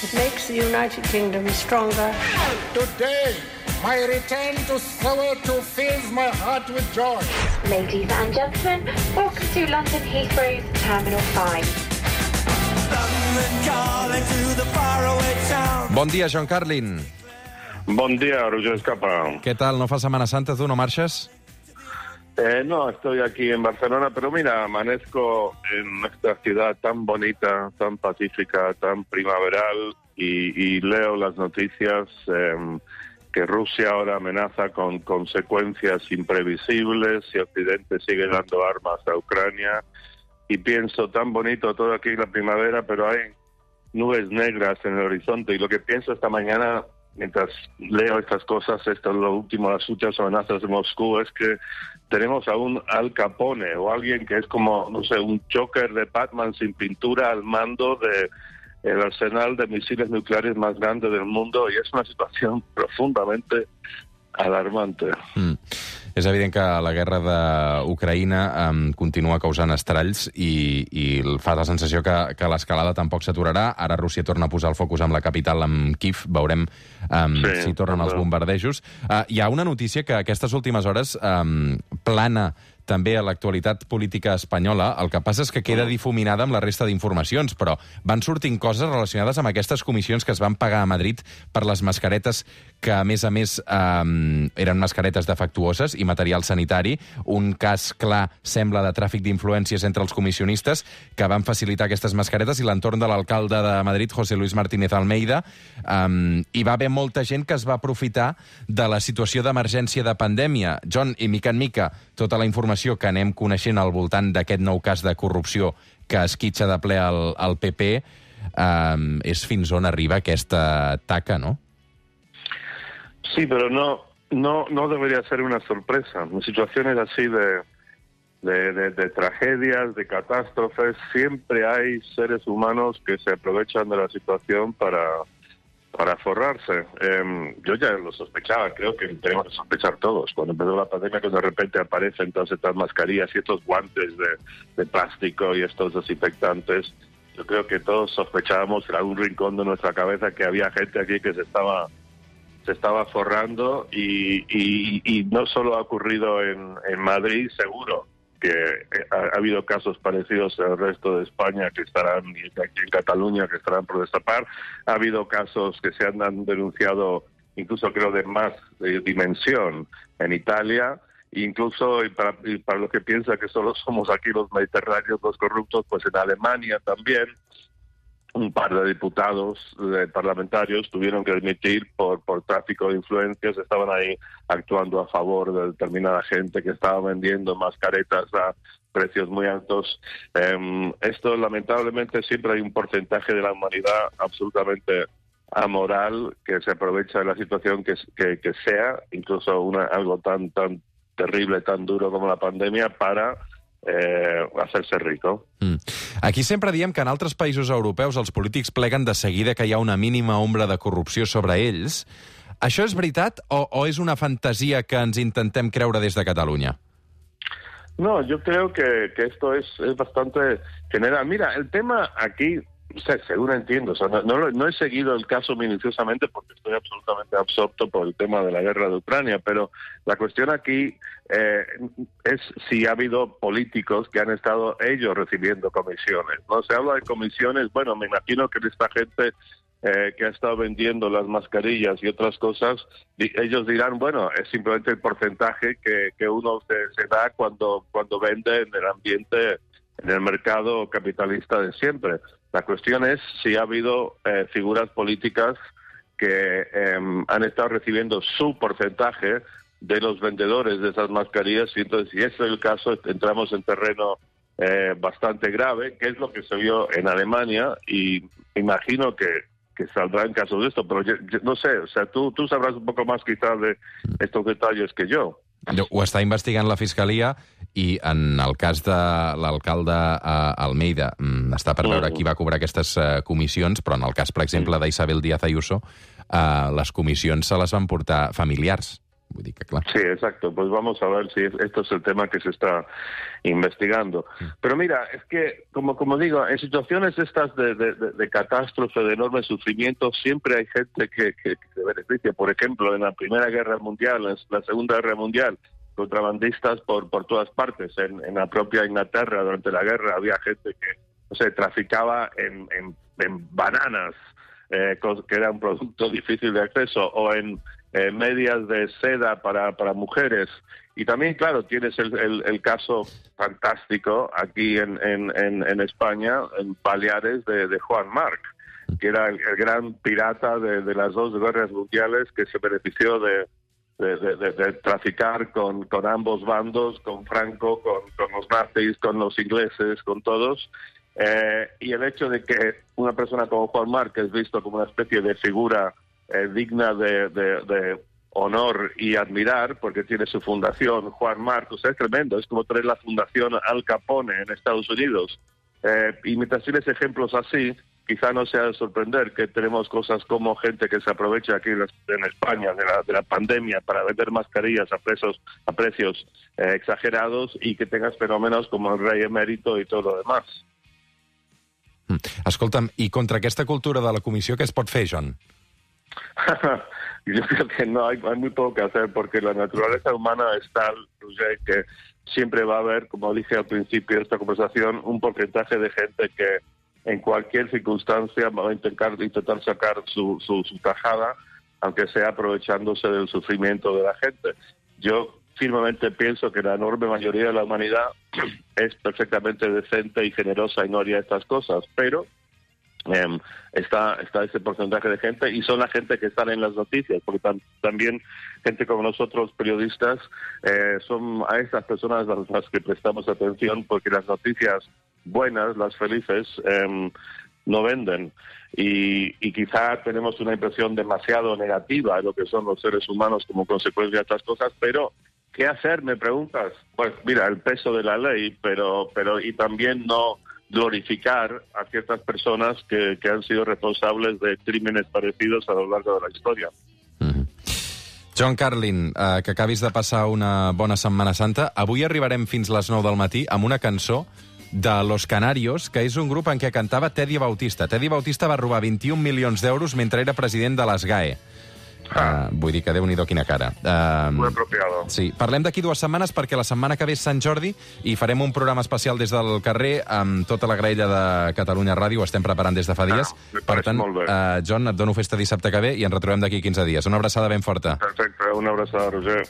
It makes the United Kingdom stronger. Today, my return to Soweto fills my heart with joy. Ladies and gentlemen, welcome to London Heathrow's Terminal 5. Bon dia, John Carlin. Bon día, Roger Escapa. Què tal? No fa Setmana Santa, tu no marxes? Eh, no, estoy aquí en Barcelona, pero mira, amanezco en esta ciudad tan bonita, tan pacífica, tan primaveral y, leo las noticias eh, que Rusia ahora amenaza con consecuencias imprevisibles si Occidente sigue dando armas a Ucrania y pienso tan bonito todo aquí en la primavera, pero hay nubes negras en el horizonte y lo que pienso esta mañana mientras leo estas cosas, esto es lo último, las últimas amenazas de Moscú, es que tenemos a un Al Capone o alguien que es como, no sé, un choker de Batman sin pintura al mando de el arsenal de misiles nucleares más grande del mundo y es una situación profundamente alarmante. Mm. És evident que la guerra d'Ucraïna um, continua causant estralls i, i fa la sensació que, que l'escalada tampoc s'aturarà. Ara Rússia torna a posar el focus amb la capital, amb Kiev. Veurem um, Sí, si tornen els bombardejos. Uh, hi ha una notícia que aquestes últimes hores um, plana també a l'actualitat política espanyola. El que passa és que queda difuminada amb la resta d'informacions, però van sortint coses relacionades amb aquestes comissions que es van pagar a Madrid per les mascaretes que, a més a més, eh, eren mascaretes defectuoses i material sanitari. Un cas clar sembla de tràfic d'influències entre els comissionistes que van facilitar aquestes mascaretes i l'entorn de l'alcalde de Madrid, José Luis Martínez Almeida. Um, hi va haver molta gent que es va aprofitar de la situació d'emergència de pandèmia. John, i mica en mica, tota la informació que anem coneixent al voltant d'aquest nou cas de corrupció que esquitxa de ple al, al PP um, és fins on arriba aquesta taca, no? Sí, pero no, no, no debería ser una sorpresa. En situaciones así de, de, de- de tragedias, de catástrofes, siempre hay seres humanos que se aprovechan de la situación para, para forrarse. Em, yo ya lo sospechaba, creo que tenemos que sospechar todos. Cuando empezó la pandemia, que de repente aparecen todas estas mascarillas y estos guantes de, de plástico y estos desinfectantes, yo creo que todos sospechábamos en algún rincón de nuestra cabeza que había gente aquí que se estaba se estaba forrando y, y- y no solo ha ocurrido en, en Madrid, seguro que eh, ha, ha habido casos parecidos en el resto de España que estarán, aquí en Cataluña, que estarán por destapar. Ha habido casos que se han denunciado, incluso creo de más eh, dimensión, en Italia. Incluso, y para, y para los que piensan que solo somos aquí los mediterráneos, los corruptos, pues en Alemania también un par de diputados de parlamentarios tuvieron que dimitir por, por tráfico de influencias, estaban ahí actuando a favor de determinada gente que estaba vendiendo mascaretas a precios muy altos. Em, esto lamentablemente siempre hay un porcentaje de la humanidad absolutamente amoral que se aprovecha de la situación que, que, que sea, incluso una, algo tan, tan terrible, tan duro como la pandemia, para eh, hacerse rico. Mm. Aquí sempre diem que en altres països europeus els polítics pleguen de seguida que hi ha una mínima ombra de corrupció sobre ells. Això és veritat o, o és una fantasia que ens intentem creure des de Catalunya? No, yo creo que, que esto es, es bastante general. Mira, el tema aquí, o según entiendo, o sea, no, no, no he seguido el caso minuciosamente porque estoy absolutamente absorto por el tema de la guerra de Ucrania, pero la cuestión aquí eh, es si ha habido políticos que han estado ellos recibiendo comisiones. No se habla de comisiones, bueno, me imagino que esta gente eh, que ha estado vendiendo las mascarillas y otras cosas, di- ellos dirán, bueno, es simplemente el porcentaje que, que uno se, se da cuando, cuando vende en el ambiente, en el mercado capitalista de siempre. La cuestión es si ha habido eh, figuras políticas que em, han estado recibiendo su porcentaje de los vendedores de esas mascarillas y entonces si ese es el caso entramos en terreno eh, bastante grave, que es lo que se vio en Alemania y imagino que, que saldrán casos de esto, pero no sé, o sea, tú, tú sabrás un poco más quizás de estos detalles que yo. Ho està investigant la Fiscalia i en el cas de l'alcalde eh, Almeida mm, està per veure Mm. qui va cobrar aquestes eh, comissions, però en el cas, per exemple, d'Isabel Díaz Ayuso, eh, les comissions se les van portar familiars. Sí, exacto. Pues vamos a ver si esto es el tema que se está investigando. Pero mira, es que, como, como digo, en situaciones estas de, de, catástrofe, de enorme sufrimiento, siempre hay gente que, que, que, se beneficia. Por ejemplo, en la Primera Guerra Mundial, en la Segunda Guerra Mundial, contrabandistas por, por todas partes. En, en la propia Inglaterra, durante la guerra, había gente que, no sé, traficaba en, en, en bananas, eh, que era un producto difícil de acceso, o en eh, medias de seda para, para mujeres. Y también, claro, tienes el, el, caso fantástico aquí en, en, en, España, en Baleares, de, Juan Marc, que era el, gran pirata de, las dos guerras mundiales que se benefició de, de, traficar con, con, ambos bandos, con Franco, con, con, los nazis, con los ingleses, con todos. Eh, y el hecho de que una persona como Juan Marc es visto como una especie de figura eh, digna de, honor y admirar, porque tiene su fundación, Juan Marc, o sea, es tremendo, es como tener la fundación Al Capone en Estados Unidos. Eh, y mientras tienes ejemplos así, quizá no sea de sorprender que tenemos cosas como gente que se aprovecha aquí en España de la, de la pandemia para vender mascarillas a precios, eh, exagerados y que tengas fenómenos como el rey emérito y todo lo demás. Escolta'm, i contra aquesta cultura de la comissió què es pot fer? Yo creo que no, hay, muy poco que hacer porque la naturaleza humana es tal, Roger, que siempre va a haber, como dije al principio de esta conversación, un porcentaje de gente que en cualquier circunstancia va a intentar, intentar sacar su, su, su aunque sea aprovechándose del sufrimiento de la gente. Yo firmemente pienso que la enorme mayoría de la humanidad es perfectamente decente y generosa y no haría estas cosas, pero eh, está, está ese porcentaje de gente y son la gente que están en las noticias, porque tam también gente como nosotros, periodistas, eh, son a estas personas a las que prestamos atención porque las noticias buenas, las felices, eh, no venden. Y, y, quizá tenemos una impresión demasiado negativa de lo que son los seres humanos como consecuencia de estas cosas, pero ¿qué hacer? Me preguntas. Pues mira, el peso de la ley, pero, pero y también no glorificar a ciertas personas que, que han sido responsables de crímenes parecidos a lo largo de la historia. Mm -hmm. John Carlin, eh, que acabis de passar una bona Setmana Santa. Avui arribarem fins les 9 del matí amb una cançó de Los Canarios, que és un grup en què cantava Teddy Bautista. Teddy Bautista va robar 21 milions d'euros mentre era president de les GAE. Ah. Uh, vull dir que déu nhi quina cara. Uh, Muy apropiado. Sí, parlem d'aquí dues setmanes perquè la setmana que ve és Sant Jordi i farem un programa especial des del carrer amb tota la graella de Catalunya Ràdio. Ho estem preparant des de fa dies. Ah, per tant, uh, John, et dono festa dissabte que ve i ens retrobem d'aquí 15 dies. Una abraçada ben forta. Perfecte, una abraçada, Roger.